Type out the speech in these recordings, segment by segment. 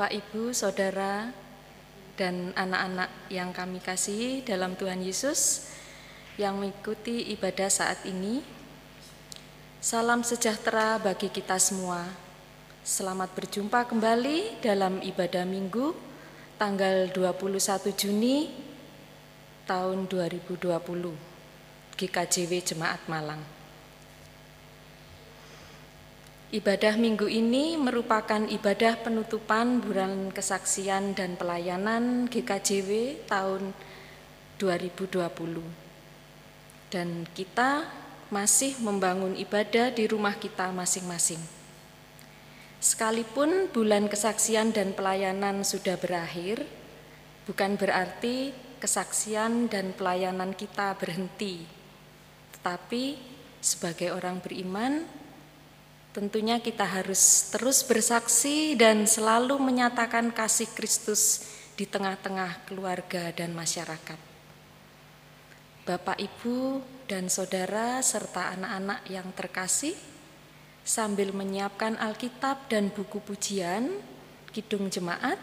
Bapak, Ibu, Saudara, dan anak-anak yang kami kasihi dalam Tuhan Yesus yang mengikuti ibadah saat ini. Salam sejahtera bagi kita semua. Selamat berjumpa kembali dalam ibadah Minggu tanggal 21 Juni tahun 2020 GKJW Jemaat Malang. Ibadah minggu ini merupakan ibadah penutupan bulan kesaksian dan pelayanan GKJW tahun 2020. Dan kita masih membangun ibadah di rumah kita masing-masing. Sekalipun bulan kesaksian dan pelayanan sudah berakhir, bukan berarti kesaksian dan pelayanan kita berhenti. Tetapi sebagai orang beriman, Tentunya kita harus terus bersaksi dan selalu menyatakan kasih Kristus di tengah-tengah keluarga dan masyarakat. Bapak, Ibu, dan saudara, serta anak-anak yang terkasih, sambil menyiapkan Alkitab dan buku pujian, kidung jemaat,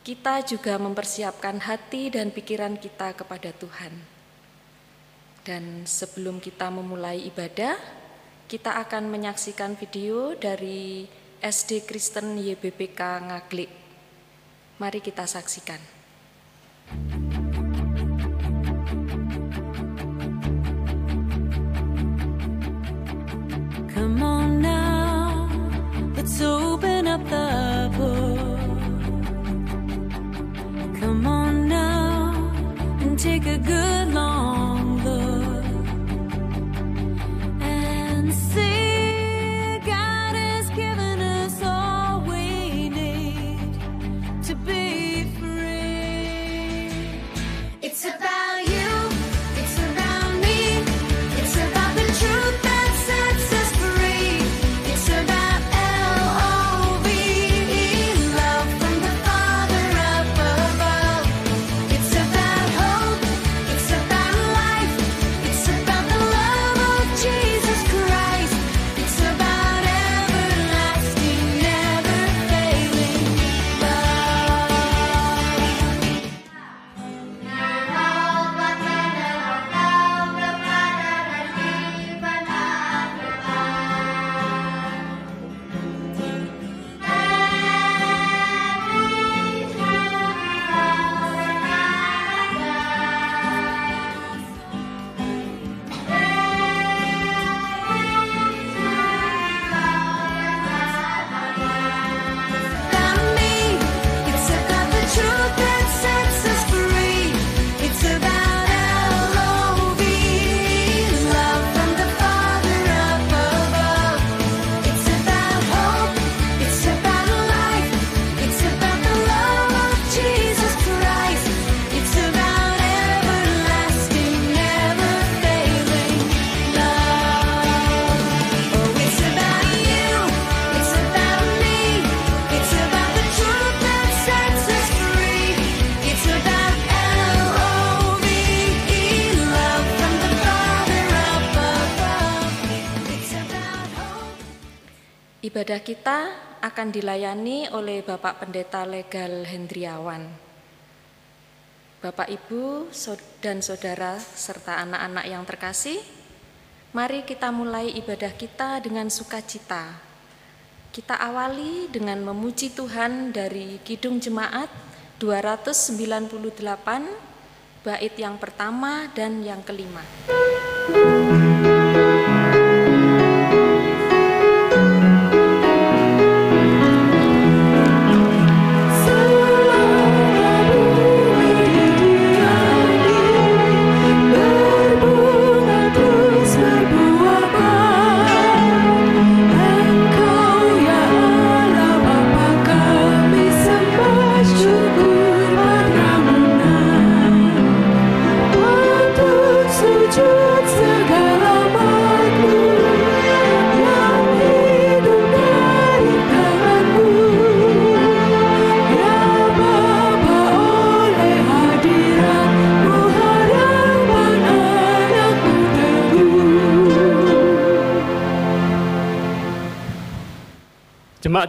kita juga mempersiapkan hati dan pikiran kita kepada Tuhan. Dan sebelum kita memulai ibadah, kita akan menyaksikan video dari SD Kristen YBBK Ngaglik. Mari kita saksikan. Come on now, let's open up the book. Come on now and take a good long to be Ibadah kita akan dilayani oleh Bapak Pendeta Legal Hendriawan. Bapak, Ibu, dan saudara, serta anak-anak yang terkasih, mari kita mulai ibadah kita dengan sukacita. Kita awali dengan memuji Tuhan dari Kidung Jemaat 298, bait yang pertama dan yang kelima. Berbunga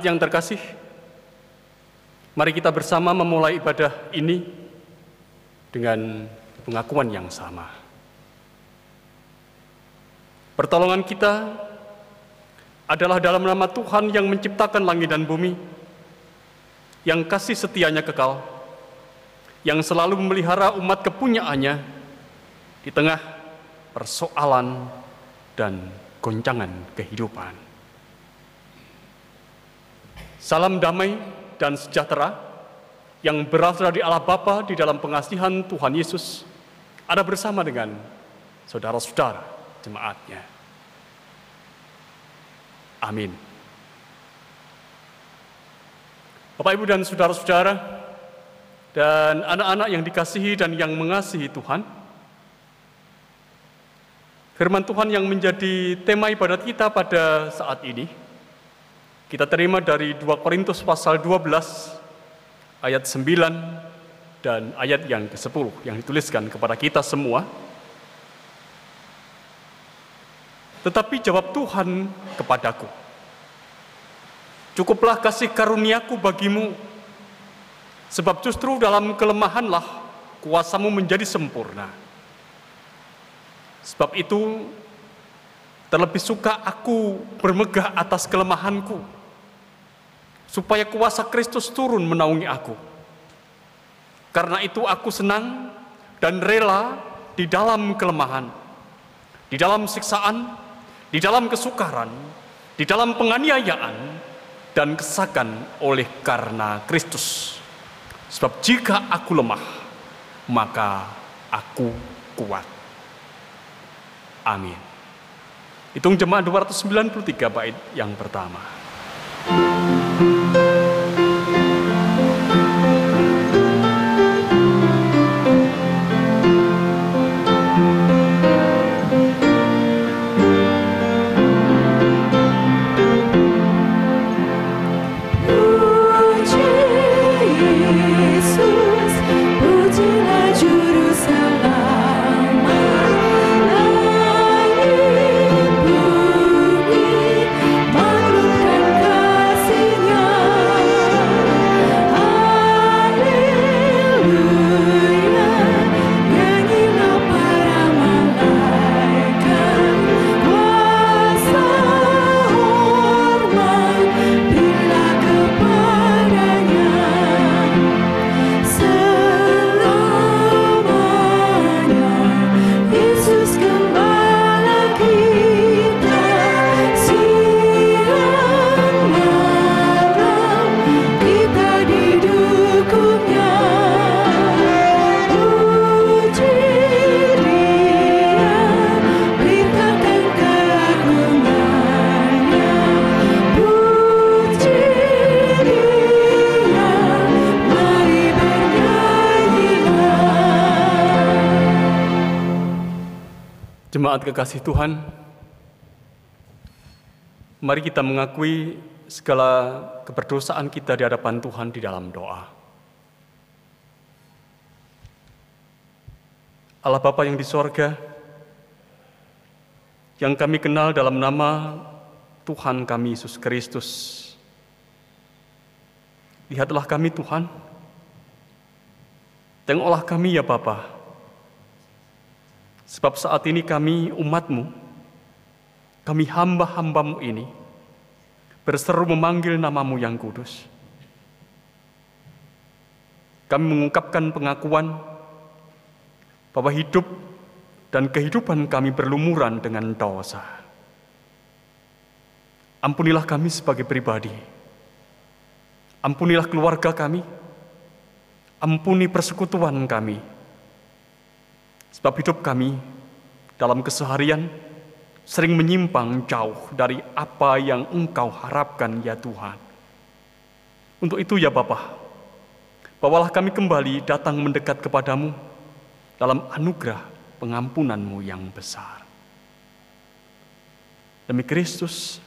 Jemaat yang terkasih, Mari kita bersama memulai ibadah ini dengan pengakuan yang sama. Pertolongan kita adalah dalam nama Tuhan yang menciptakan langit dan bumi, yang kasih setianya kekal, yang selalu memelihara umat kepunyaannya di tengah persoalan dan goncangan kehidupan. Salam damai dan sejahtera yang berasal dari Allah Bapa di dalam pengasihan Tuhan Yesus ada bersama dengan saudara-saudara jemaatnya. Amin. Bapak, Ibu, dan saudara-saudara, dan anak-anak yang dikasihi dan yang mengasihi Tuhan, firman Tuhan yang menjadi tema ibadat kita pada saat ini, kita terima dari 2 Korintus pasal 12 ayat 9 dan ayat yang ke-10 yang dituliskan kepada kita semua. Tetapi jawab Tuhan kepadaku, Cukuplah kasih karuniaku bagimu, sebab justru dalam kelemahanlah kuasamu menjadi sempurna. Sebab itu, terlebih suka aku bermegah atas kelemahanku, supaya kuasa Kristus turun menaungi aku. Karena itu aku senang dan rela di dalam kelemahan, di dalam siksaan, di dalam kesukaran, di dalam penganiayaan, dan kesakan oleh karena Kristus. Sebab jika aku lemah, maka aku kuat. Amin. Hitung jemaat 293 bait yang pertama. Jemaat kekasih Tuhan, mari kita mengakui segala keberdosaan kita di hadapan Tuhan di dalam doa. Allah Bapa yang di sorga, yang kami kenal dalam nama Tuhan kami Yesus Kristus. Lihatlah kami Tuhan, tengoklah kami ya Bapa, Sebab saat ini kami umatmu, kami hamba-hambamu ini, berseru memanggil namamu yang kudus. Kami mengungkapkan pengakuan bahwa hidup dan kehidupan kami berlumuran dengan dosa. Ampunilah kami sebagai pribadi. Ampunilah keluarga kami. Ampuni persekutuan kami. Sebab hidup kami dalam keseharian sering menyimpang jauh dari apa yang Engkau harapkan ya Tuhan. Untuk itu ya Bapa, bawalah kami kembali datang mendekat kepadamu dalam anugerah pengampunanmu yang besar. Demi Kristus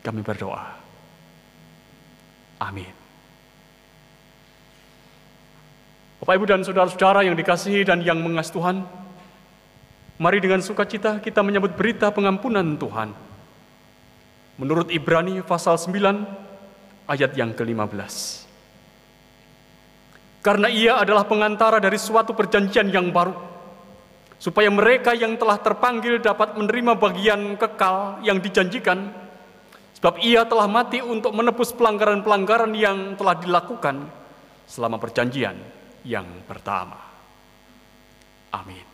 kami berdoa. Amin. Bapak, Ibu, dan saudara-saudara yang dikasihi dan yang mengasihi Tuhan, mari dengan sukacita kita menyambut berita pengampunan Tuhan. Menurut Ibrani pasal 9 ayat yang ke-15. Karena ia adalah pengantara dari suatu perjanjian yang baru, supaya mereka yang telah terpanggil dapat menerima bagian kekal yang dijanjikan, sebab ia telah mati untuk menebus pelanggaran-pelanggaran yang telah dilakukan selama perjanjian yang pertama. Amin.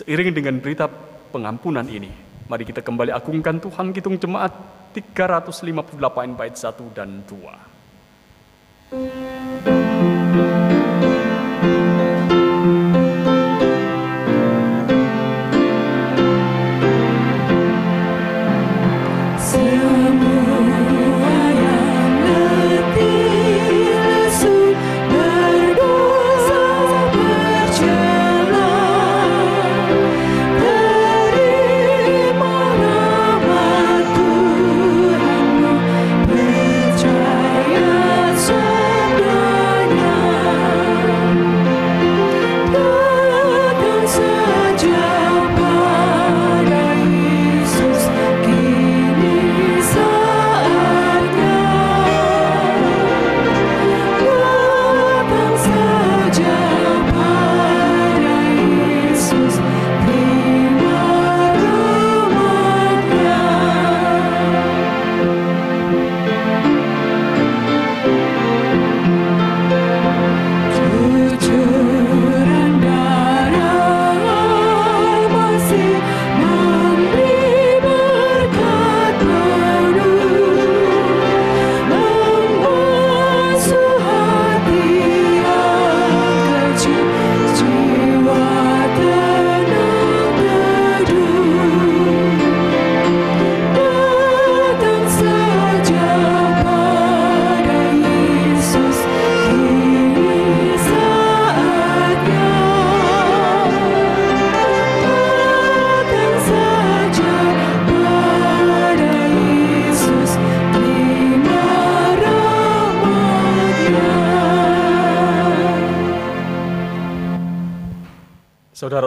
Seiring dengan berita pengampunan ini, mari kita kembali agungkan Tuhan Kitung Jemaat 358 bait 1 dan 2.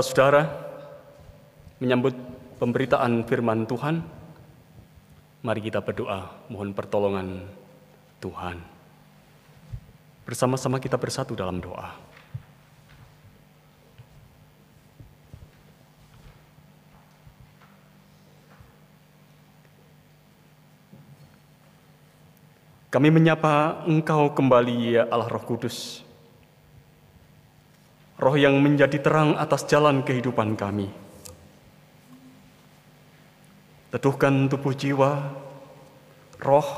Saudara-saudara, menyambut pemberitaan firman Tuhan, mari kita berdoa mohon pertolongan Tuhan. Bersama-sama kita bersatu dalam doa. Kami menyapa Engkau kembali ya Allah Roh Kudus. Roh yang menjadi terang atas jalan kehidupan kami. Teduhkan tubuh jiwa, roh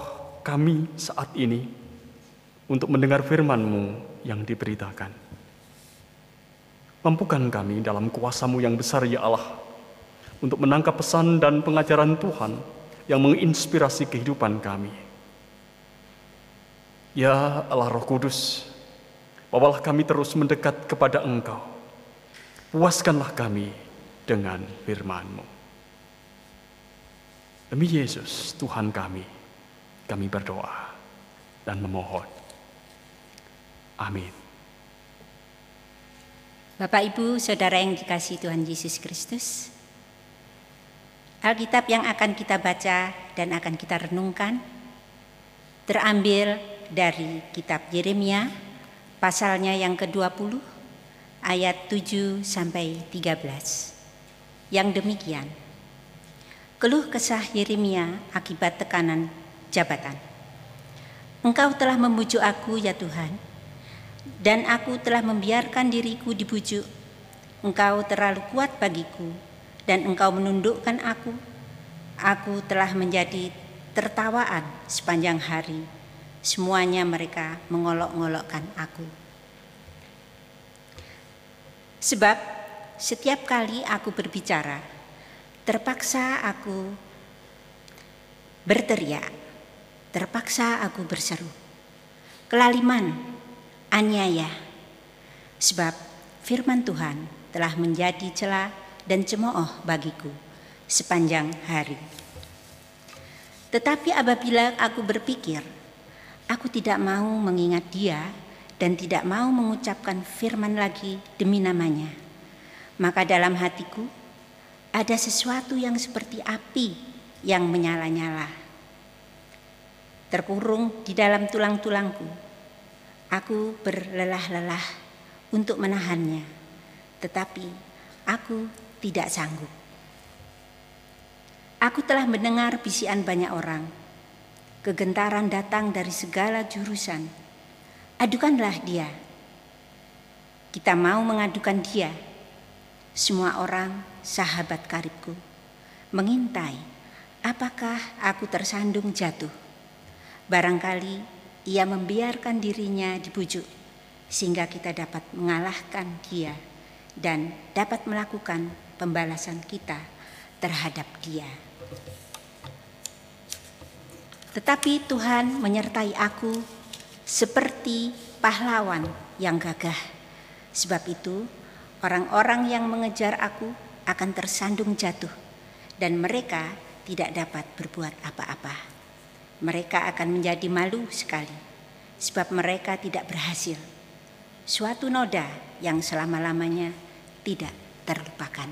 kami saat ini untuk mendengar firman-Mu yang diberitakan. Mampukan kami dalam kuasamu yang besar ya Allah untuk menangkap pesan dan pengajaran Tuhan yang menginspirasi kehidupan kami. Ya Allah Roh Kudus, bawalah kami terus mendekat kepada Engkau. Puaskanlah kami dengan firman-Mu. Demi Yesus, Tuhan kami, kami berdoa dan memohon. Amin. Bapak, Ibu, Saudara yang dikasihi Tuhan Yesus Kristus, Alkitab yang akan kita baca dan akan kita renungkan terambil dari kitab Yeremia pasalnya yang ke-20 ayat 7 sampai 13. Yang demikian. Keluh kesah Yeremia akibat tekanan jabatan. Engkau telah membujuk aku ya Tuhan, dan aku telah membiarkan diriku dibujuk. Engkau terlalu kuat bagiku, dan engkau menundukkan aku. Aku telah menjadi tertawaan sepanjang hari. Semuanya mereka mengolok-ngolokkan aku. Sebab setiap kali aku berbicara, terpaksa aku berteriak, terpaksa aku berseru. Kelaliman, aniaya, sebab firman Tuhan telah menjadi celah dan cemooh bagiku sepanjang hari. Tetapi apabila aku berpikir, aku tidak mau mengingat dia dan tidak mau mengucapkan firman lagi demi namanya, maka dalam hatiku ada sesuatu yang seperti api yang menyala-nyala. Terkurung di dalam tulang-tulangku. Aku berlelah-lelah untuk menahannya, tetapi aku tidak sanggup. Aku telah mendengar bisian banyak orang. Kegentaran datang dari segala jurusan. Adukanlah dia. Kita mau mengadukan dia. Semua orang, sahabat karibku, mengintai apakah aku tersandung jatuh. Barangkali ia membiarkan dirinya dibujuk sehingga kita dapat mengalahkan dia dan dapat melakukan pembalasan kita terhadap dia. Tetapi Tuhan menyertai aku seperti pahlawan yang gagah. Sebab itu, orang-orang yang mengejar aku akan tersandung jatuh, dan mereka tidak dapat berbuat apa-apa. Mereka akan menjadi malu sekali, sebab mereka tidak berhasil. Suatu noda yang selama-lamanya tidak terlupakan.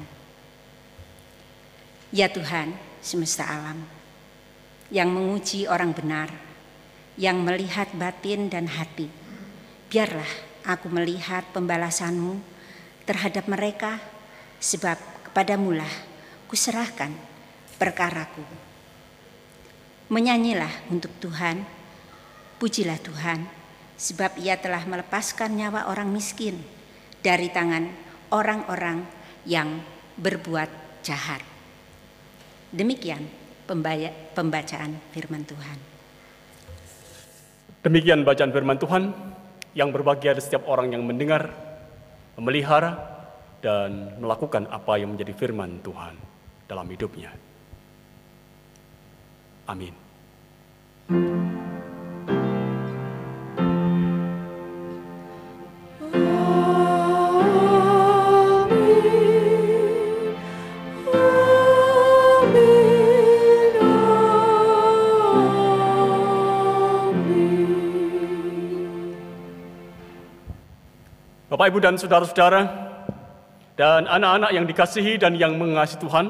Ya Tuhan, semesta alam, yang menguji orang benar, yang melihat batin dan hati, biarlah aku melihat pembalasanmu terhadap mereka, sebab kepadamulah kuserahkan perkaraku. Menyanyilah untuk Tuhan, pujilah Tuhan, sebab ia telah melepaskan nyawa orang miskin dari tangan orang-orang yang berbuat jahat. Demikian pembacaan firman Tuhan. Demikian bacaan firman Tuhan yang berbahagia ada setiap orang yang mendengar, memelihara, dan melakukan apa yang menjadi firman Tuhan dalam hidupnya. Amin. Bapak, Ibu, dan saudara-saudara, dan anak-anak yang dikasihi dan yang mengasihi Tuhan,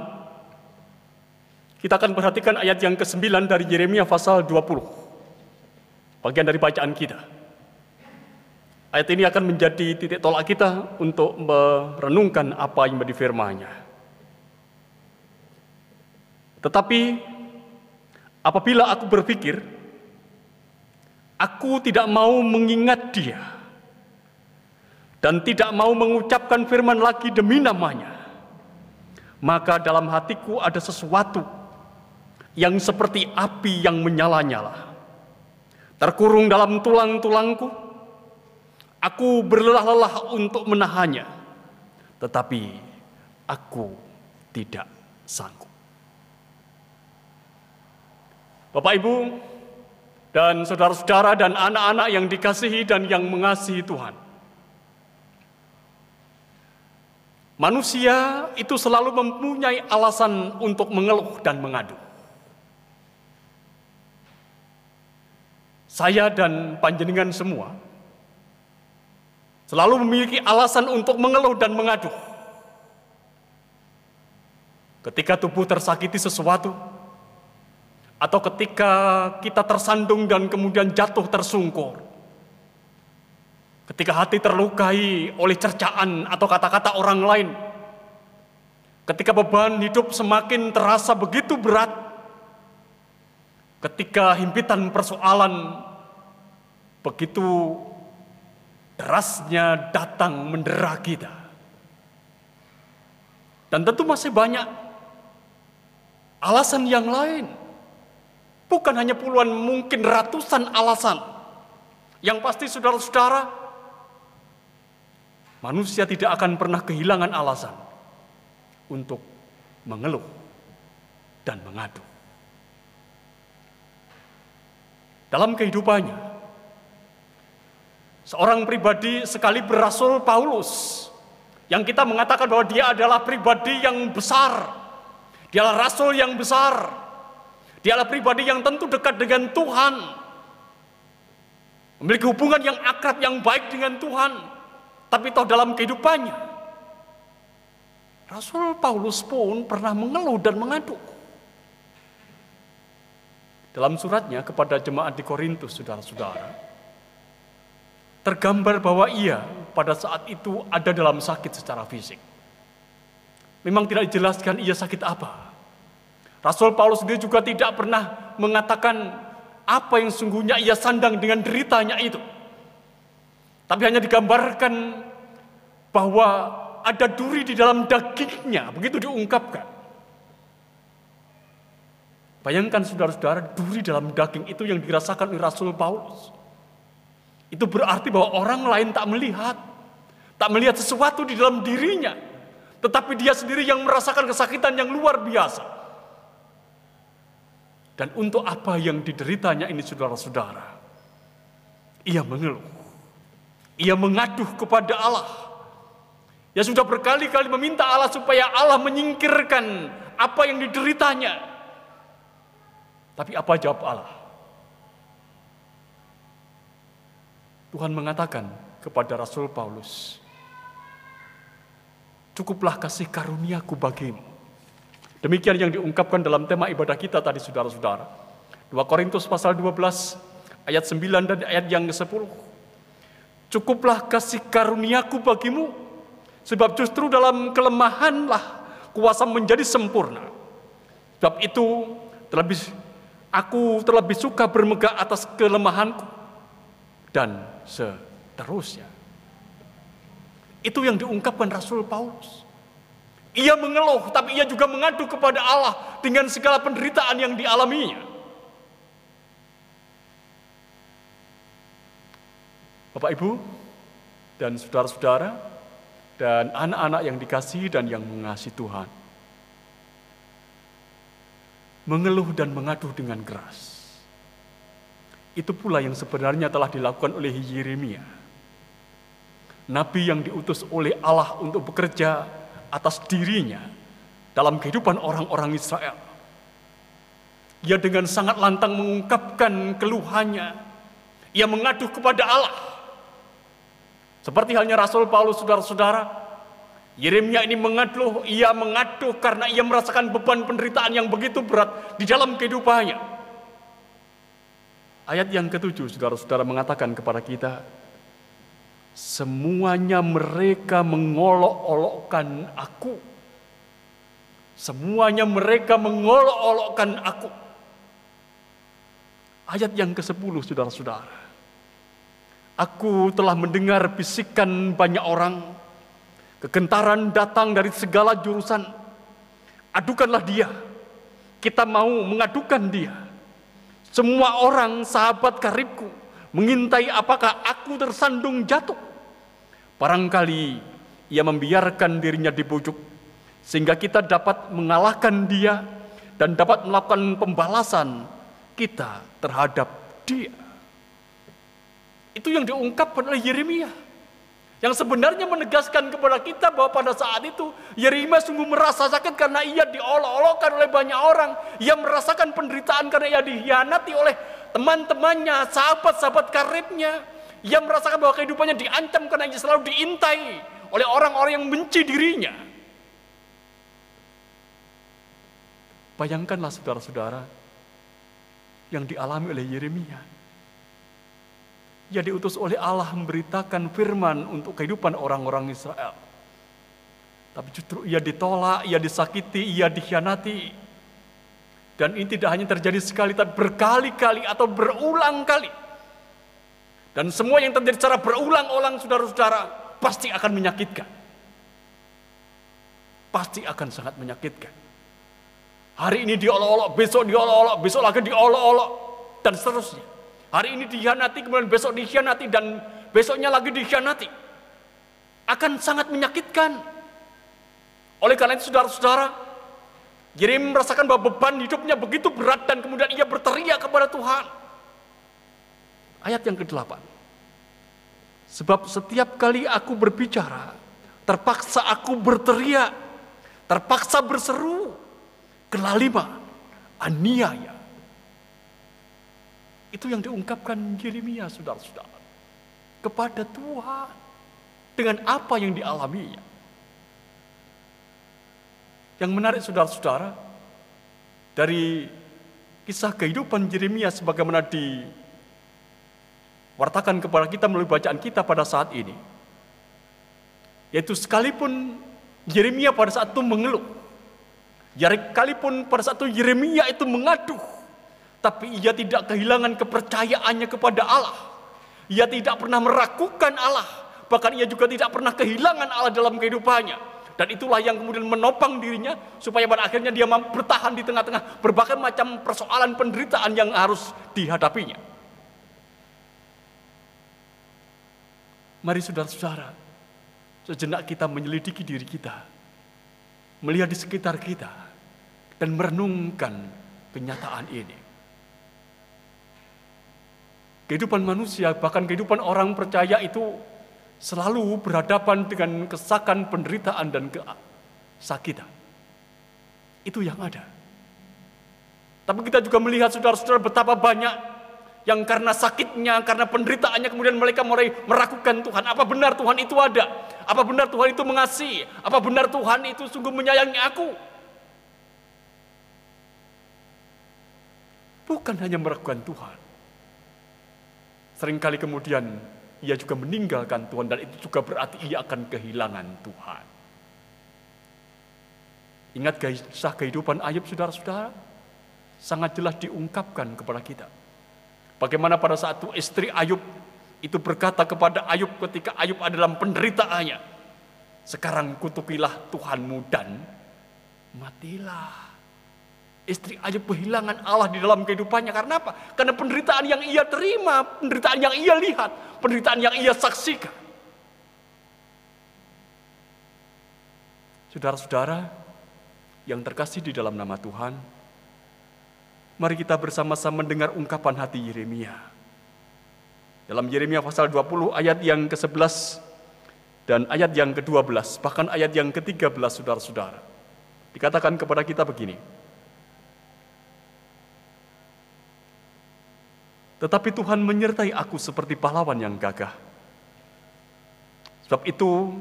kita akan perhatikan ayat yang ke-9 dari Yeremia pasal 20. Bagian dari bacaan kita. Ayat ini akan menjadi titik tolak kita untuk merenungkan apa yang menjadi firman-Nya. Tetapi apabila aku berpikir, aku tidak mau mengingat dia, dan tidak mau mengucapkan firman lagi demi namanya, maka dalam hatiku ada sesuatu yang seperti api yang menyala-nyala. Terkurung dalam tulang-tulangku, aku berlelah-lelah untuk menahannya, tetapi aku tidak sanggup. Bapak, Ibu, dan saudara-saudara dan anak-anak yang dikasihi dan yang mengasihi Tuhan. Manusia itu selalu mempunyai alasan untuk mengeluh dan mengadu. Saya dan panjenengan semua selalu memiliki alasan untuk mengeluh dan mengadu. Ketika tubuh tersakiti sesuatu, atau ketika kita tersandung dan kemudian jatuh tersungkur, ketika hati terlukai oleh cercaan atau kata-kata orang lain, ketika beban hidup semakin terasa begitu berat, ketika himpitan persoalan begitu derasnya datang mendera kita. Dan tentu masih banyak alasan yang lain. Bukan hanya puluhan, mungkin ratusan alasan. Yang pasti saudara-saudara, manusia tidak akan pernah kehilangan alasan untuk mengeluh dan mengadu. Dalam kehidupannya, seorang pribadi sekali berasul Paulus yang kita mengatakan bahwa dia adalah pribadi yang besar, dia adalah rasul yang besar, dia adalah pribadi yang tentu dekat dengan Tuhan, memiliki hubungan yang akrab, yang baik dengan Tuhan, tapi toh dalam kehidupannya, Rasul Paulus pun pernah mengeluh dan mengadu. Dalam suratnya kepada jemaat di Korintus, saudara-saudara, tergambar bahwa ia pada saat itu ada dalam sakit secara fisik. Memang tidak dijelaskan ia sakit apa. Rasul Paulus sendiri juga tidak pernah mengatakan apa yang sungguhnya ia sandang dengan deritanya itu. Tapi hanya digambarkan bahwa ada duri di dalam dagingnya, begitu diungkapkan. Bayangkan saudara-saudara, duri dalam daging itu yang dirasakan oleh Rasul Paulus. Itu berarti bahwa orang lain tak melihat, tak melihat sesuatu di dalam dirinya, tetapi dia sendiri yang merasakan kesakitan yang luar biasa. Dan untuk apa yang dideritanya ini saudara-saudara? Ia mengeluh. Ia mengaduh kepada Allah. Ya sudah berkali-kali meminta Allah supaya Allah menyingkirkan apa yang dideritanya. Tapi apa jawab Allah? Tuhan mengatakan kepada Rasul Paulus, Cukuplah kasih karuniaku bagimu. Demikian yang diungkapkan dalam tema ibadah kita tadi saudara-saudara. 2 Korintus pasal 12 ayat 9 dan ayat yang ke-10. Cukuplah kasih karuniaku bagimu, sebab justru dalam kelemahanlah kuasa menjadi sempurna. Sebab itu terlebih aku terlebih suka bermegah atas kelemahanku dan seterusnya. Itu yang diungkapkan Rasul Paulus. Ia mengeluh, tapi ia juga mengadu kepada Allah dengan segala penderitaan yang dialaminya. Bapak Ibu dan saudara-saudara dan anak-anak yang dikasihi dan yang mengasihi Tuhan. Mengeluh dan mengadu dengan keras. Itu pula yang sebenarnya telah dilakukan oleh Yeremia. Nabi yang diutus oleh Allah untuk bekerja atas dirinya dalam kehidupan orang-orang Israel. Ia dengan sangat lantang mengungkapkan keluhannya. Ia mengadu kepada Allah. Seperti halnya Rasul Paulus saudara-saudara. Yeremia ini mengadu, ia mengadu karena ia merasakan beban penderitaan yang begitu berat di dalam kehidupannya. Ayat yang ketujuh saudara-saudara mengatakan kepada kita, Semuanya mereka mengolok-olokkan aku. Semuanya mereka mengolok-olokkan aku. Ayat yang ke-10 saudara-saudara. Aku telah mendengar bisikan banyak orang. Kegentaran datang dari segala jurusan. Adukanlah dia. Kita mau mengadukan dia. Semua orang sahabat karibku mengintai apakah aku tersandung jatuh. Barangkali ia membiarkan dirinya dibujuk sehingga kita dapat mengalahkan dia dan dapat melakukan pembalasan kita terhadap dia. Itu yang diungkapkan oleh Yeremia. Yang sebenarnya menegaskan kepada kita bahwa pada saat itu Yeremia sungguh merasa sakit karena ia diolok-olokkan oleh banyak orang. Ia merasakan penderitaan karena ia dihianati oleh teman-temannya, sahabat-sahabat karibnya. Ia merasakan bahwa kehidupannya diancam karena ia selalu diintai oleh orang-orang yang benci dirinya. Bayangkanlah saudara-saudara yang dialami oleh Yeremia. Ia diutus oleh Allah memberitakan firman untuk kehidupan orang-orang Israel. Tapi justru ia ditolak, ia disakiti, ia dikhianati. Dan ini tidak hanya terjadi sekali, tapi berkali-kali atau berulang kali. Dan semua yang terjadi secara berulang-ulang, saudara-saudara, pasti akan menyakitkan. Pasti akan sangat menyakitkan. Hari ini diolok-olok, besok diolok-olok, besok lagi diolok-olok, dan seterusnya. Hari ini dikhianati, kemudian besok dikhianati, dan besoknya lagi dikhianati. Akan sangat menyakitkan. Oleh karena itu saudara-saudara, Yeremia merasakan bahwa beban hidupnya begitu berat dan kemudian ia berteriak kepada Tuhan. Ayat yang ke-8. Sebab setiap kali aku berbicara, terpaksa aku berteriak, terpaksa berseru, kelaliman, aniaya. Itu yang diungkapkan Yeremia, saudara-saudara. Kepada Tuhan. Dengan apa yang dialaminya. Yang menarik saudara-saudara, dari kisah kehidupan Yeremia sebagaimana wartakan kepada kita melalui bacaan kita pada saat ini. Yaitu sekalipun Yeremia pada saat itu mengeluh, sekalipun pada saat itu Yeremia itu mengaduh, tapi ia tidak kehilangan kepercayaannya kepada Allah. Ia tidak pernah meragukan Allah, bahkan ia juga tidak pernah kehilangan Allah dalam kehidupannya. Dan itulah yang kemudian menopang dirinya supaya pada akhirnya dia mampu bertahan di tengah-tengah berbagai macam persoalan penderitaan yang harus dihadapinya. Mari saudara-saudara, sejenak kita menyelidiki diri kita, melihat di sekitar kita, dan merenungkan kenyataan ini. Kehidupan manusia, bahkan kehidupan orang percaya itu selalu berhadapan dengan kesakan, penderitaan, dan kesakitan. Itu yang ada. Tapi kita juga melihat saudara-saudara betapa banyak yang karena sakitnya, karena penderitaannya kemudian mereka mulai meragukan Tuhan. Apa benar Tuhan itu ada? Apa benar Tuhan itu mengasihi? Apa benar Tuhan itu sungguh menyayangi aku? Bukan hanya meragukan Tuhan. Seringkali kemudian ia juga meninggalkan Tuhan dan itu juga berarti ia akan kehilangan Tuhan. Ingat kisah kehidupan Ayub saudara-saudara? Sangat jelas diungkapkan kepada kita Bagaimana pada saat itu istri Ayub itu berkata kepada Ayub ketika Ayub ada dalam penderitaannya. Sekarang kutukilah Tuhanmu dan matilah. Istri Ayub kehilangan Allah di dalam kehidupannya. Karena apa? Karena penderitaan yang ia terima, penderitaan yang ia lihat, penderitaan yang ia saksikan. Saudara-saudara yang terkasih di dalam nama Tuhan, Mari kita bersama-sama mendengar ungkapan hati Yeremia. Dalam Yeremia pasal 20 ayat yang ke-11 dan ayat yang ke-12, bahkan ayat yang ke-13 saudara-saudara. Dikatakan kepada kita begini. Tetapi Tuhan menyertai aku seperti pahlawan yang gagah. Sebab itu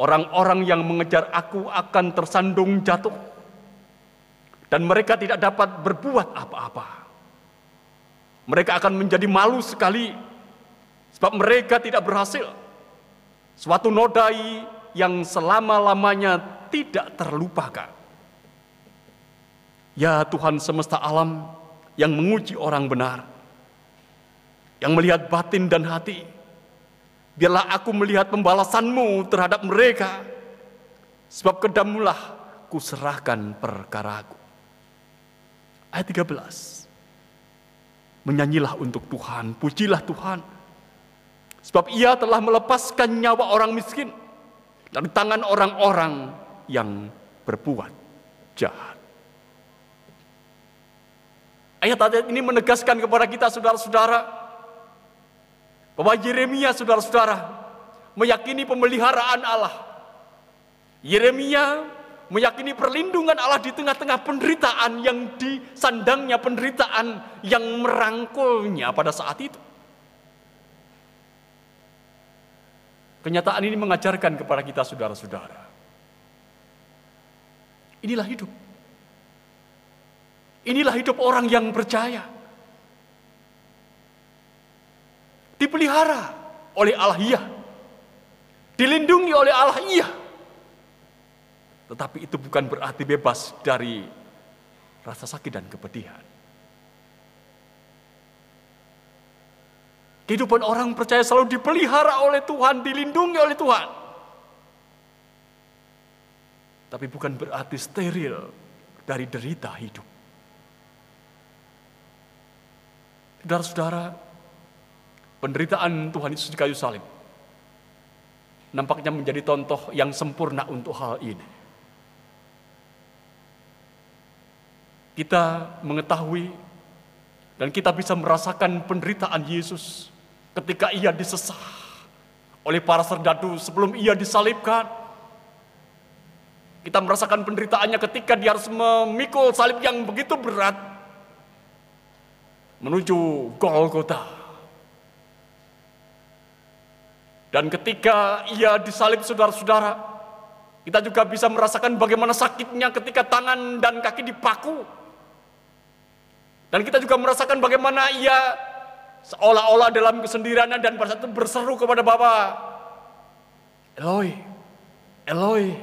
orang-orang yang mengejar aku akan tersandung jatuh dan mereka tidak dapat berbuat apa-apa. Mereka akan menjadi malu sekali sebab mereka tidak berhasil. Suatu nodai yang selama-lamanya tidak terlupakan. Ya Tuhan semesta alam yang menguji orang benar, yang melihat batin dan hati. Biarlah aku melihat pembalasanmu terhadap mereka, sebab kedamulah kuserahkan perkaraku. Ayat 13. Menyanyilah untuk Tuhan, pujilah Tuhan. Sebab ia telah melepaskan nyawa orang miskin dari tangan orang-orang yang berbuat jahat. Ayat-ayat ini menegaskan kepada kita saudara-saudara bahwa Yeremia saudara-saudara meyakini pemeliharaan Allah. Yeremia meyakini perlindungan Allah di tengah-tengah penderitaan yang disandangnya, penderitaan yang merangkulnya pada saat itu. Kenyataan ini mengajarkan kepada kita saudara-saudara. Inilah hidup. Inilah hidup orang yang percaya. Dipelihara oleh Allah iya. Dilindungi oleh Allah iya tetapi itu bukan berarti bebas dari rasa sakit dan kepedihan. Kehidupan orang percaya selalu dipelihara oleh Tuhan, dilindungi oleh Tuhan. Tapi bukan berarti steril dari derita hidup. Saudara-saudara, penderitaan Tuhan Yesus di kayu salib nampaknya menjadi contoh yang sempurna untuk hal ini. kita mengetahui dan kita bisa merasakan penderitaan Yesus ketika ia disesah oleh para serdadu sebelum ia disalibkan. Kita merasakan penderitaannya ketika dia harus memikul salib yang begitu berat menuju Golgota. Dan ketika ia disalib saudara-saudara, kita juga bisa merasakan bagaimana sakitnya ketika tangan dan kaki dipaku dan kita juga merasakan bagaimana ia seolah-olah dalam kesendirian dan pada saat itu berseru kepada Bapa, Eloi, Eloi,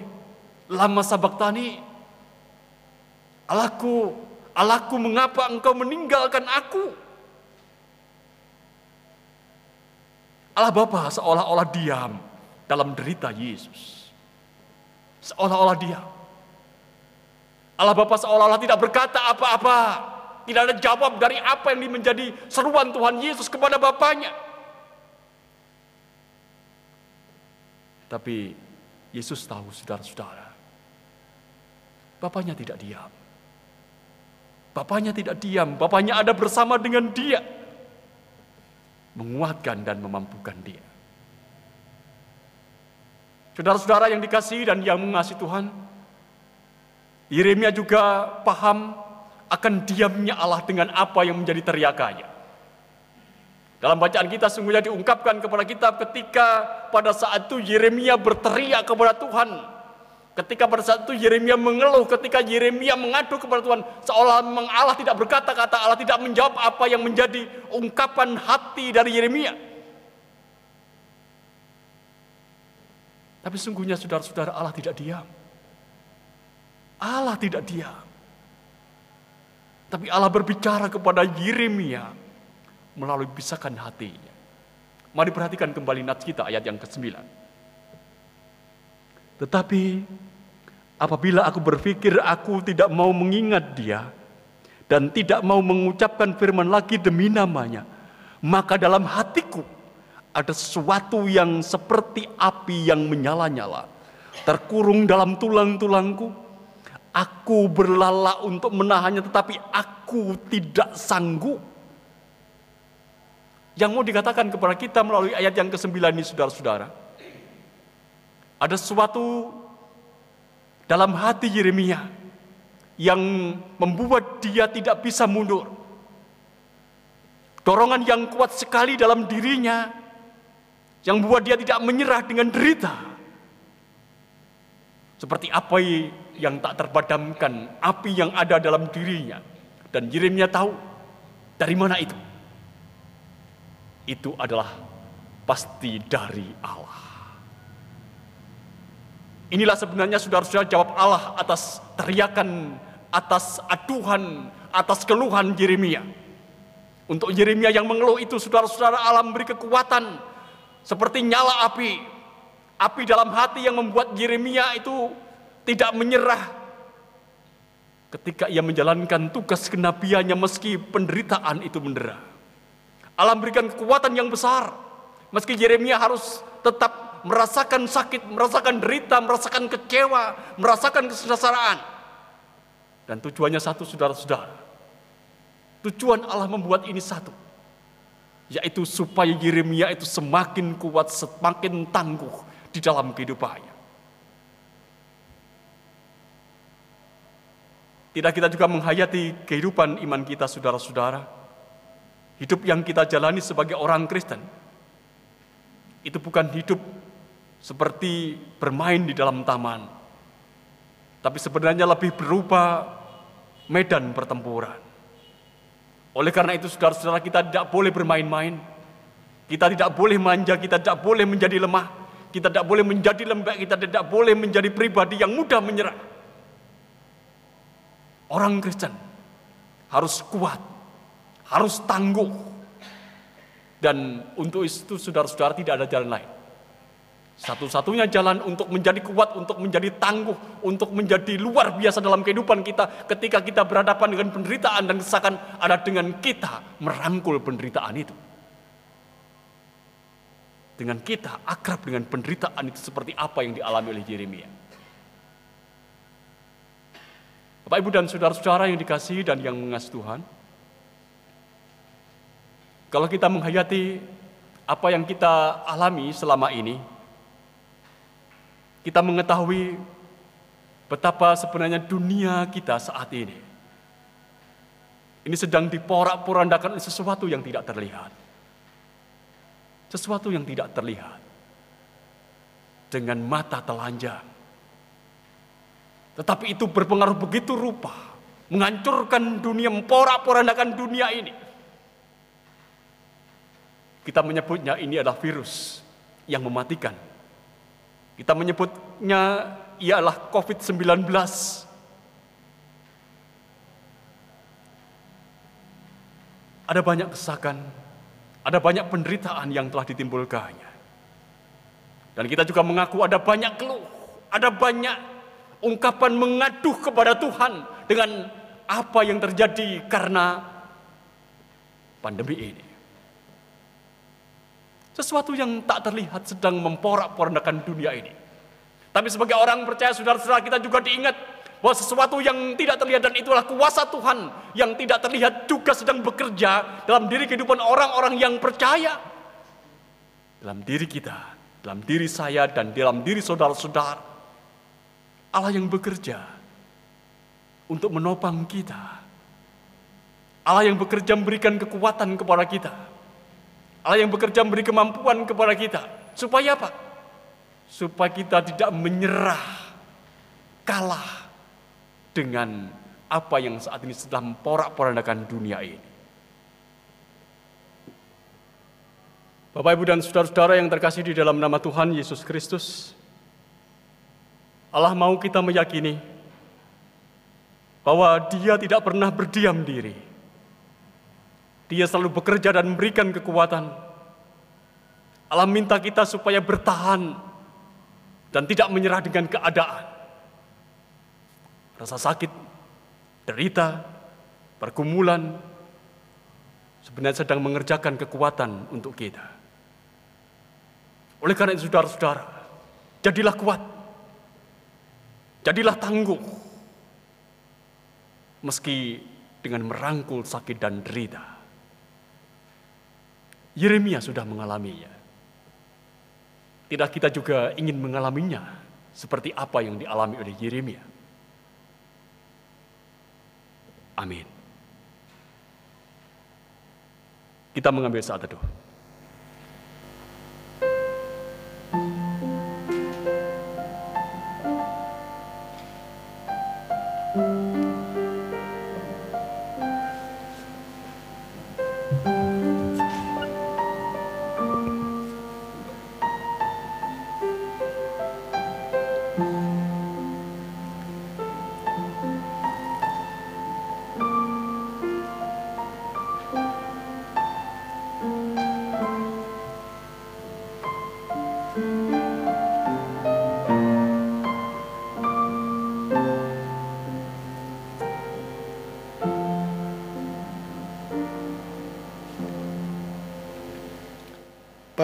lama sabaktani. Allahku, Allahku mengapa engkau meninggalkan aku? Allah Bapa seolah-olah diam dalam derita Yesus. Seolah-olah diam. Allah Bapa seolah-olah tidak berkata apa-apa. Tidak ada jawab dari apa yang menjadi seruan Tuhan Yesus kepada Bapaknya. Tapi Yesus tahu saudara-saudara. Bapaknya tidak diam. Bapaknya tidak diam. Bapaknya ada bersama dengan dia. Menguatkan dan memampukan dia. Saudara-saudara yang dikasih dan yang mengasihi Tuhan, Yeremia juga paham akan diamnya Allah dengan apa yang menjadi teriakannya. Dalam bacaan kita sungguhnya diungkapkan kepada kita ketika pada saat itu Yeremia berteriak kepada Tuhan. Ketika pada saat itu Yeremia mengeluh, ketika Yeremia mengadu kepada Tuhan, seolah Allah tidak berkata-kata, Allah tidak menjawab apa yang menjadi ungkapan hati dari Yeremia. Tapi sungguhnya saudara-saudara Allah tidak diam. Allah tidak diam. Tapi Allah berbicara kepada Yeremia melalui bisakan hatinya. Mari perhatikan kembali nats kita ayat yang ke-9. Tetapi apabila aku berpikir aku tidak mau mengingat dia dan tidak mau mengucapkan firman lagi demi namanya, maka dalam hatiku ada sesuatu yang seperti api yang menyala-nyala, terkurung dalam tulang-tulangku. Aku berlala untuk menahannya, tetapi aku tidak sanggup. Yang mau dikatakan kepada kita melalui ayat yang ke-9 ini, saudara-saudara, ada sesuatu dalam hati Yeremia yang membuat dia tidak bisa mundur. Dorongan yang kuat sekali dalam dirinya yang membuat dia tidak menyerah dengan derita. Seperti apa yang tak terpadamkan, api yang ada dalam dirinya. Dan Yeremia tahu dari mana itu. Itu adalah pasti dari Allah. Inilah sebenarnya saudara-saudara jawab Allah atas teriakan, atas aduhan, atas keluhan Yeremia. Untuk Yeremia yang mengeluh itu saudara-saudara alam beri kekuatan seperti nyala api. Api dalam hati yang membuat Yeremia itu tidak menyerah ketika ia menjalankan tugas kenabiannya meski penderitaan itu mendera. Alam berikan kekuatan yang besar. Meski Yeremia harus tetap merasakan sakit, merasakan derita, merasakan kecewa, merasakan kesengsaraan. Dan tujuannya satu saudara-saudara. Tujuan Allah membuat ini satu yaitu supaya Yeremia itu semakin kuat, semakin tangguh di dalam kehidupannya. Tidak kita juga menghayati kehidupan iman kita saudara-saudara. Hidup yang kita jalani sebagai orang Kristen. Itu bukan hidup seperti bermain di dalam taman. Tapi sebenarnya lebih berupa medan pertempuran. Oleh karena itu saudara-saudara kita tidak boleh bermain-main. Kita tidak boleh manja, kita tidak boleh menjadi lemah. Kita tidak boleh menjadi lembek, kita tidak boleh menjadi pribadi yang mudah menyerah. Orang Kristen harus kuat, harus tangguh. Dan untuk itu saudara-saudara tidak ada jalan lain. Satu-satunya jalan untuk menjadi kuat, untuk menjadi tangguh, untuk menjadi luar biasa dalam kehidupan kita ketika kita berhadapan dengan penderitaan dan kesakan ada dengan kita merangkul penderitaan itu. Dengan kita akrab dengan penderitaan itu seperti apa yang dialami oleh Yeremia. Bapak Ibu dan saudara-saudara yang dikasih dan yang mengasihi Tuhan. Kalau kita menghayati apa yang kita alami selama ini, kita mengetahui betapa sebenarnya dunia kita saat ini. Ini sedang diporak-porandakan oleh sesuatu yang tidak terlihat. Sesuatu yang tidak terlihat. Dengan mata telanjang. Tetapi itu berpengaruh begitu rupa. Menghancurkan dunia, memporak-porandakan dunia ini. Kita menyebutnya ini adalah virus yang mematikan. Kita menyebutnya ialah COVID-19. Ada banyak kesakan, ada banyak penderitaan yang telah ditimbulkannya. Dan kita juga mengaku ada banyak keluh, ada banyak ungkapan mengaduh kepada Tuhan dengan apa yang terjadi karena pandemi ini. Sesuatu yang tak terlihat sedang memporak-porandakan dunia ini. Tapi sebagai orang percaya saudara-saudara kita juga diingat bahwa sesuatu yang tidak terlihat dan itulah kuasa Tuhan yang tidak terlihat juga sedang bekerja dalam diri kehidupan orang-orang yang percaya. Dalam diri kita, dalam diri saya dan dalam diri saudara-saudara. Allah yang bekerja untuk menopang kita. Allah yang bekerja memberikan kekuatan kepada kita. Allah yang bekerja memberi kemampuan kepada kita. Supaya apa? Supaya kita tidak menyerah, kalah dengan apa yang saat ini sedang porak-porandakan dunia ini. Bapak, Ibu, dan saudara-saudara yang terkasih di dalam nama Tuhan Yesus Kristus, Allah mau kita meyakini bahwa Dia tidak pernah berdiam diri. Dia selalu bekerja dan memberikan kekuatan. Allah minta kita supaya bertahan dan tidak menyerah dengan keadaan. Rasa sakit, derita, pergumulan sebenarnya sedang mengerjakan kekuatan untuk kita. Oleh karena itu saudara-saudara, jadilah kuat. Jadilah tangguh. Meski dengan merangkul sakit dan derita. Yeremia sudah mengalaminya. Tidak kita juga ingin mengalaminya seperti apa yang dialami oleh Yeremia. Amin. Kita mengambil saat teduh.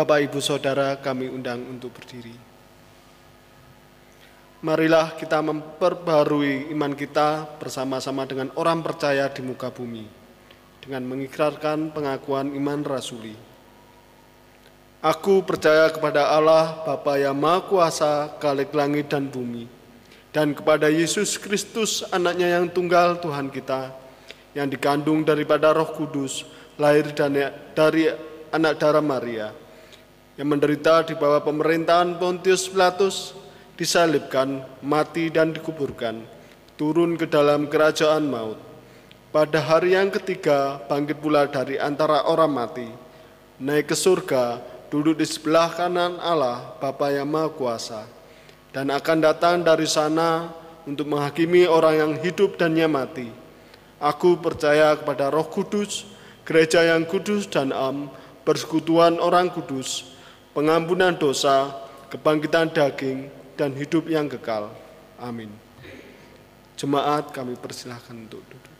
Bapak, Ibu, Saudara, kami undang untuk berdiri. Marilah kita memperbarui iman kita bersama-sama dengan orang percaya di muka bumi, dengan mengikrarkan pengakuan iman rasuli. Aku percaya kepada Allah, Bapa yang Maha Kuasa, Kalik langit dan bumi, dan kepada Yesus Kristus, anaknya yang tunggal Tuhan kita, yang dikandung daripada roh kudus, lahir dari anak darah Maria, yang menderita di bawah pemerintahan Pontius Pilatus, disalibkan, mati dan dikuburkan, turun ke dalam kerajaan maut. Pada hari yang ketiga bangkit pula dari antara orang mati, naik ke surga, duduk di sebelah kanan Allah, Bapa yang Maha Kuasa, dan akan datang dari sana untuk menghakimi orang yang hidup dan yang mati. Aku percaya kepada Roh Kudus, gereja yang kudus dan am, persekutuan orang kudus, pengampunan dosa, kebangkitan daging, dan hidup yang kekal. Amin. Jemaat kami persilahkan untuk duduk.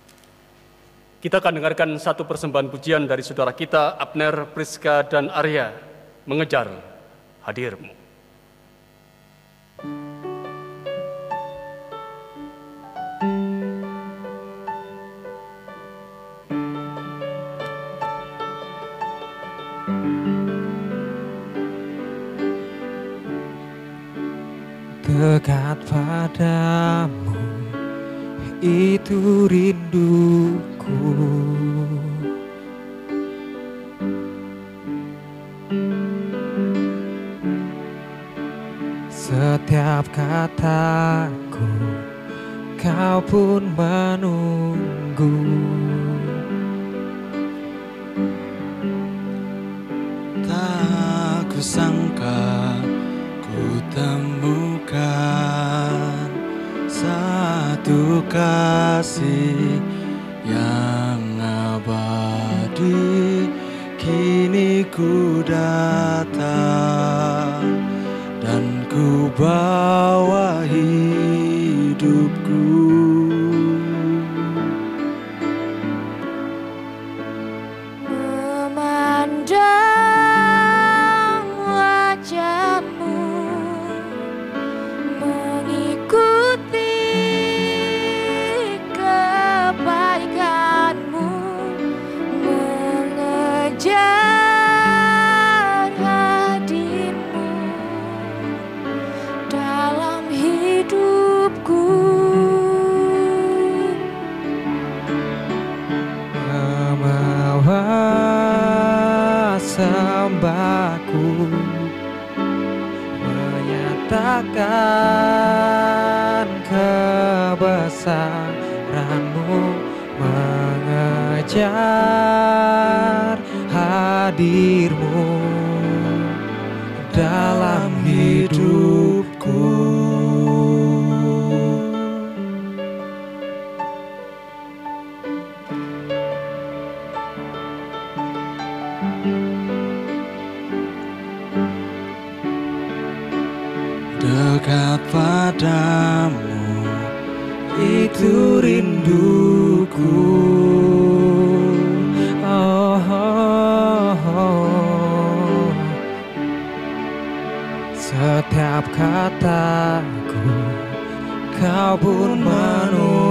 Kita akan dengarkan satu persembahan pujian dari saudara kita, Abner, Priska, dan Arya, mengejar hadirmu. dekat padamu itu rinduku. Setiap kataku kau pun menunggu. Tak kusangka ku temu itu kasih yang abadi kini ku datang dan ku bawa Menyatakan kebesaranmu Mengejar Setiap kataku kau pun menunggu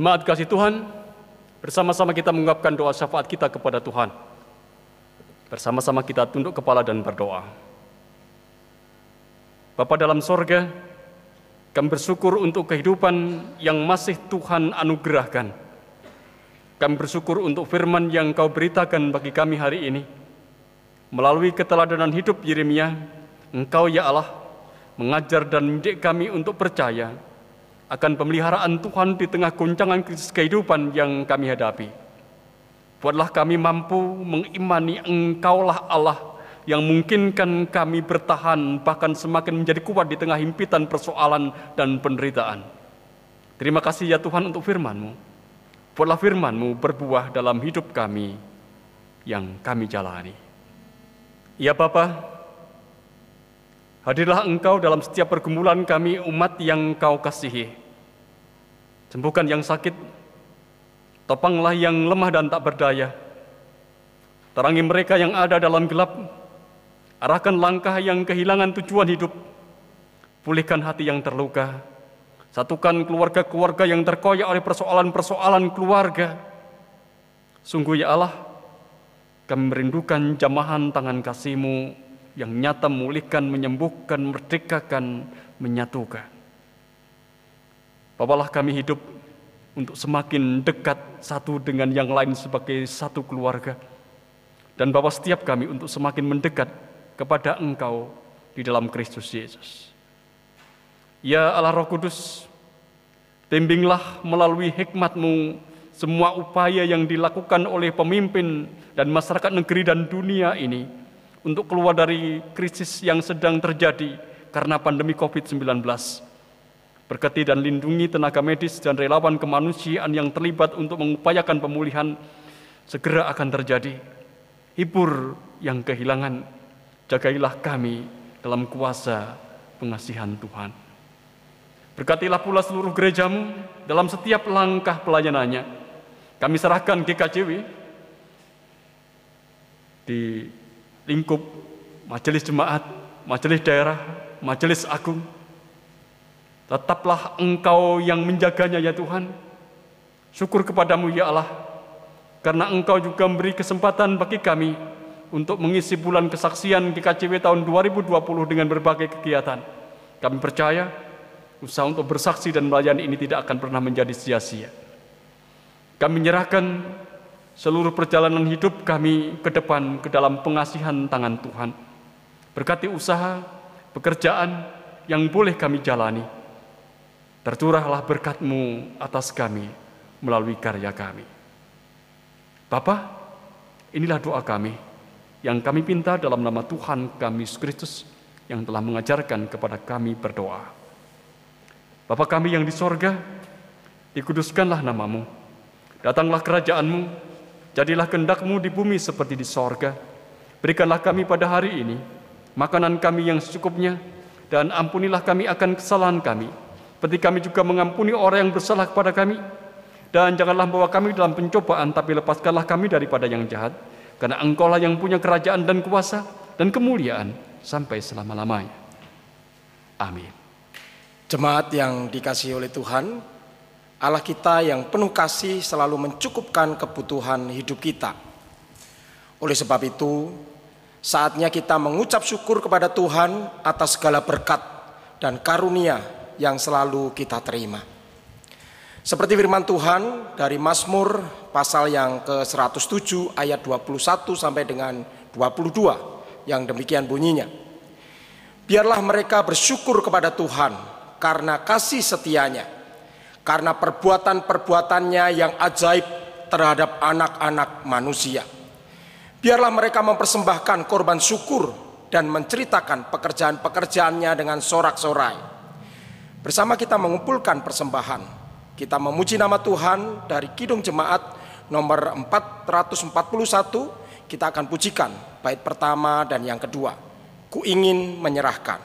Jemaat kasih Tuhan, bersama-sama kita mengungkapkan doa syafaat kita kepada Tuhan. Bersama-sama kita tunduk kepala dan berdoa. Bapa dalam sorga, kami bersyukur untuk kehidupan yang masih Tuhan anugerahkan. Kami bersyukur untuk firman yang kau beritakan bagi kami hari ini. Melalui keteladanan hidup Yeremia, Engkau ya Allah mengajar dan mendidik kami untuk percaya akan pemeliharaan Tuhan di tengah goncangan krisis kehidupan yang kami hadapi. Buatlah kami mampu mengimani Engkaulah Allah yang memungkinkan kami bertahan bahkan semakin menjadi kuat di tengah himpitan persoalan dan penderitaan. Terima kasih ya Tuhan untuk firman-Mu. Buatlah firman-Mu berbuah dalam hidup kami yang kami jalani. Ya Bapa, hadirlah Engkau dalam setiap pergumulan kami umat yang Kau kasihi. Sembuhkan yang sakit, topanglah yang lemah dan tak berdaya. Terangi mereka yang ada dalam gelap, arahkan langkah yang kehilangan tujuan hidup, pulihkan hati yang terluka, satukan keluarga-keluarga yang terkoyak oleh persoalan-persoalan keluarga. Sungguh ya Allah, kami merindukan jamahan tangan kasih-Mu yang nyata memulihkan, menyembuhkan, merdekakan, menyatukan. Bapalah kami hidup untuk semakin dekat satu dengan yang lain sebagai satu keluarga. Dan Bapak setiap kami untuk semakin mendekat kepada Engkau di dalam Kristus Yesus. Ya Allah Roh Kudus, bimbinglah melalui hikmat-Mu semua upaya yang dilakukan oleh pemimpin dan masyarakat negeri dan dunia ini untuk keluar dari krisis yang sedang terjadi karena pandemi COVID-19. Berkati dan lindungi tenaga medis dan relawan kemanusiaan yang terlibat untuk mengupayakan pemulihan segera akan terjadi. Hibur yang kehilangan, jagailah kami dalam kuasa pengasihan Tuhan. Berkatilah pula seluruh gerejamu dalam setiap langkah pelayanannya. Kami serahkan GKJW di lingkup majelis jemaat, majelis daerah, majelis agung, Tetaplah engkau yang menjaganya ya Tuhan. Syukur kepadamu ya Allah. Karena engkau juga memberi kesempatan bagi kami untuk mengisi bulan kesaksian GKCW tahun 2020 dengan berbagai kegiatan. Kami percaya usaha untuk bersaksi dan melayani ini tidak akan pernah menjadi sia-sia. Kami menyerahkan seluruh perjalanan hidup kami ke depan ke dalam pengasihan tangan Tuhan. Berkati usaha, pekerjaan yang boleh kami jalani Tercurahlah berkat-Mu atas kami melalui karya kami. Bapa, inilah doa kami yang kami pinta dalam nama Tuhan kami Yesus Kristus yang telah mengajarkan kepada kami berdoa. Bapa kami yang di sorga, dikuduskanlah namamu. Datanglah kerajaanmu, jadilah kehendakmu di bumi seperti di sorga. Berikanlah kami pada hari ini makanan kami yang secukupnya, dan ampunilah kami akan kesalahan kami, seperti kami juga mengampuni orang yang bersalah kepada kami. Dan janganlah bawa kami dalam pencobaan, tapi lepaskanlah kami daripada yang jahat. Karena engkaulah yang punya kerajaan dan kuasa dan kemuliaan sampai selama-lamanya. Amin. Jemaat yang dikasihi oleh Tuhan, Allah kita yang penuh kasih selalu mencukupkan kebutuhan hidup kita. Oleh sebab itu, saatnya kita mengucap syukur kepada Tuhan atas segala berkat dan karunia yang selalu kita terima. Seperti firman Tuhan dari Mazmur pasal yang ke-107 ayat 21 sampai dengan 22 yang demikian bunyinya. Biarlah mereka bersyukur kepada Tuhan karena kasih setianya, karena perbuatan-perbuatannya yang ajaib terhadap anak-anak manusia. Biarlah mereka mempersembahkan korban syukur dan menceritakan pekerjaan-pekerjaannya dengan sorak-sorai Bersama kita mengumpulkan persembahan. Kita memuji nama Tuhan dari Kidung Jemaat nomor 441. Kita akan pujikan bait pertama dan yang kedua. Ku ingin menyerahkan.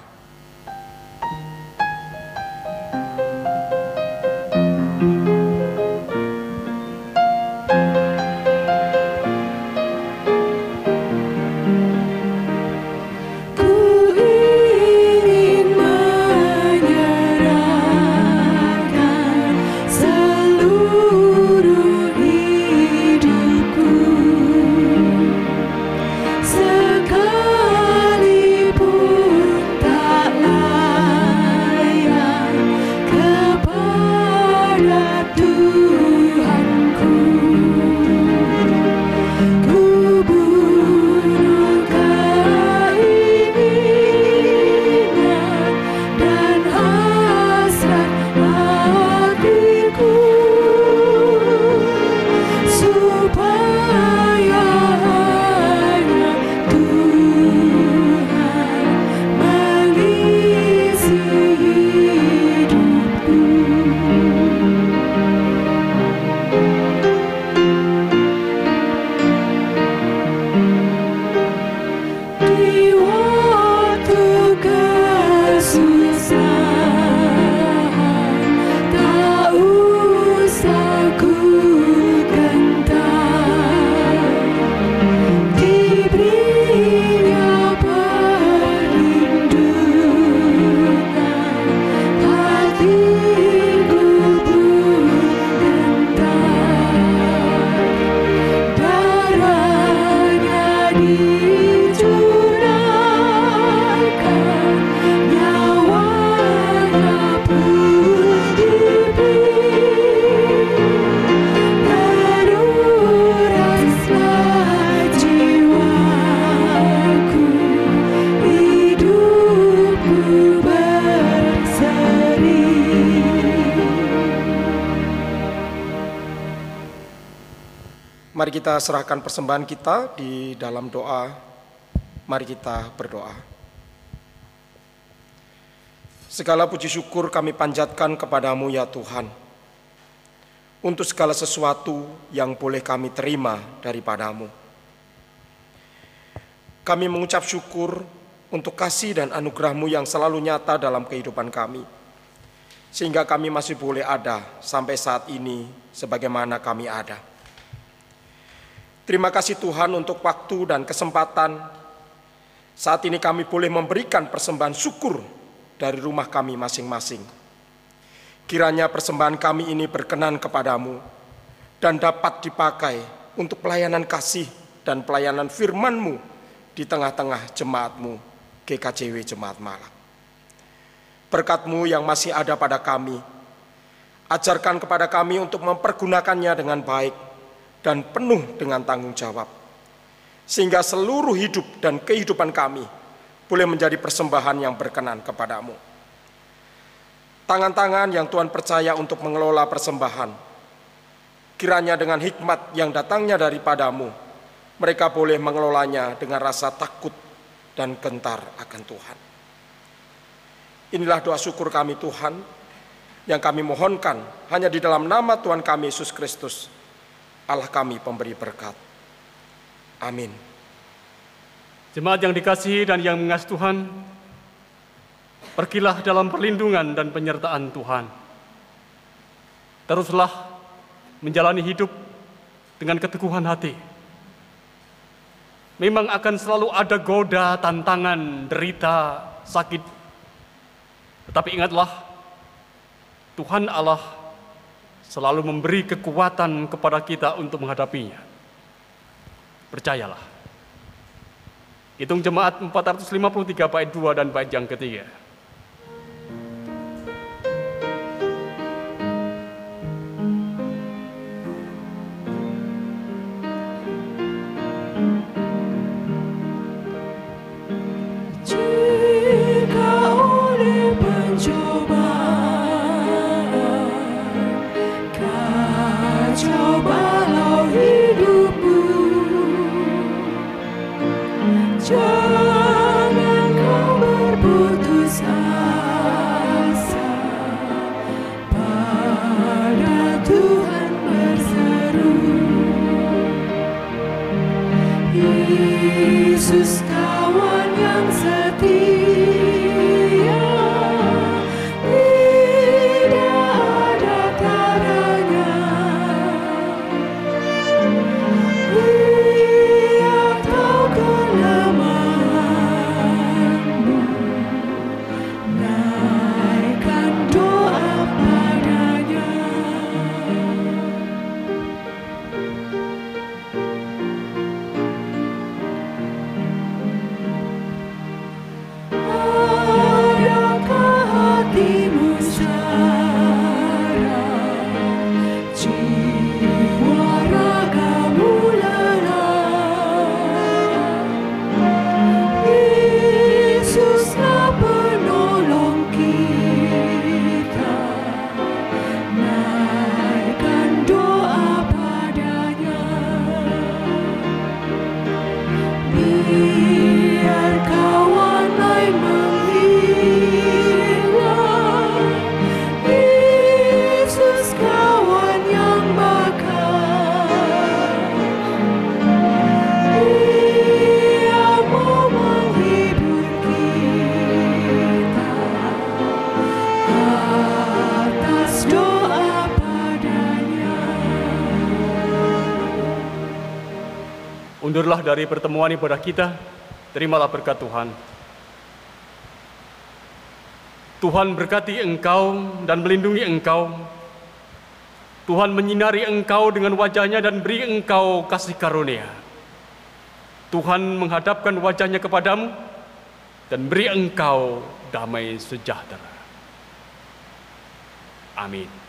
Kita serahkan persembahan kita di dalam doa. Mari kita berdoa. Segala puji syukur kami panjatkan kepadamu ya Tuhan. Untuk segala sesuatu yang boleh kami terima daripadamu. Kami mengucap syukur untuk kasih dan anugerahmu yang selalu nyata dalam kehidupan kami. Sehingga kami masih boleh ada sampai saat ini sebagaimana kami ada. Terima kasih Tuhan untuk waktu dan kesempatan. Saat ini kami boleh memberikan persembahan syukur dari rumah kami masing-masing. Kiranya persembahan kami ini berkenan kepadamu dan dapat dipakai untuk pelayanan kasih dan pelayanan firman-Mu di tengah-tengah jemaat-Mu GKJW Jemaat Malang. Berkat-Mu yang masih ada pada kami, ajarkan kepada kami untuk mempergunakannya dengan baik dan penuh dengan tanggung jawab. Sehingga seluruh hidup dan kehidupan kami boleh menjadi persembahan yang berkenan kepadamu. Tangan-tangan yang Tuhan percaya untuk mengelola persembahan, kiranya dengan hikmat yang datangnya daripadamu, mereka boleh mengelolanya dengan rasa takut dan gentar akan Tuhan. Inilah doa syukur kami Tuhan, yang kami mohonkan hanya di dalam nama Tuhan kami Yesus Kristus, Allah kami pemberi berkat. Amin. Jemaat yang dikasihi dan yang mengasihi Tuhan, pergilah dalam perlindungan dan penyertaan Tuhan. Teruslah menjalani hidup dengan keteguhan hati. Memang akan selalu ada goda, tantangan, derita, sakit. Tetapi ingatlah, Tuhan Allah selalu memberi kekuatan kepada kita untuk menghadapinya. Percayalah. Hitung jemaat 453 bait 2 dan bait yang ketiga. Dari pertemuan ibadah kita, terimalah berkat Tuhan. Tuhan berkati engkau dan melindungi engkau. Tuhan menyinari engkau dengan wajahnya dan beri engkau kasih karunia. Tuhan menghadapkan wajahnya kepadamu dan beri engkau damai sejahtera. Amin.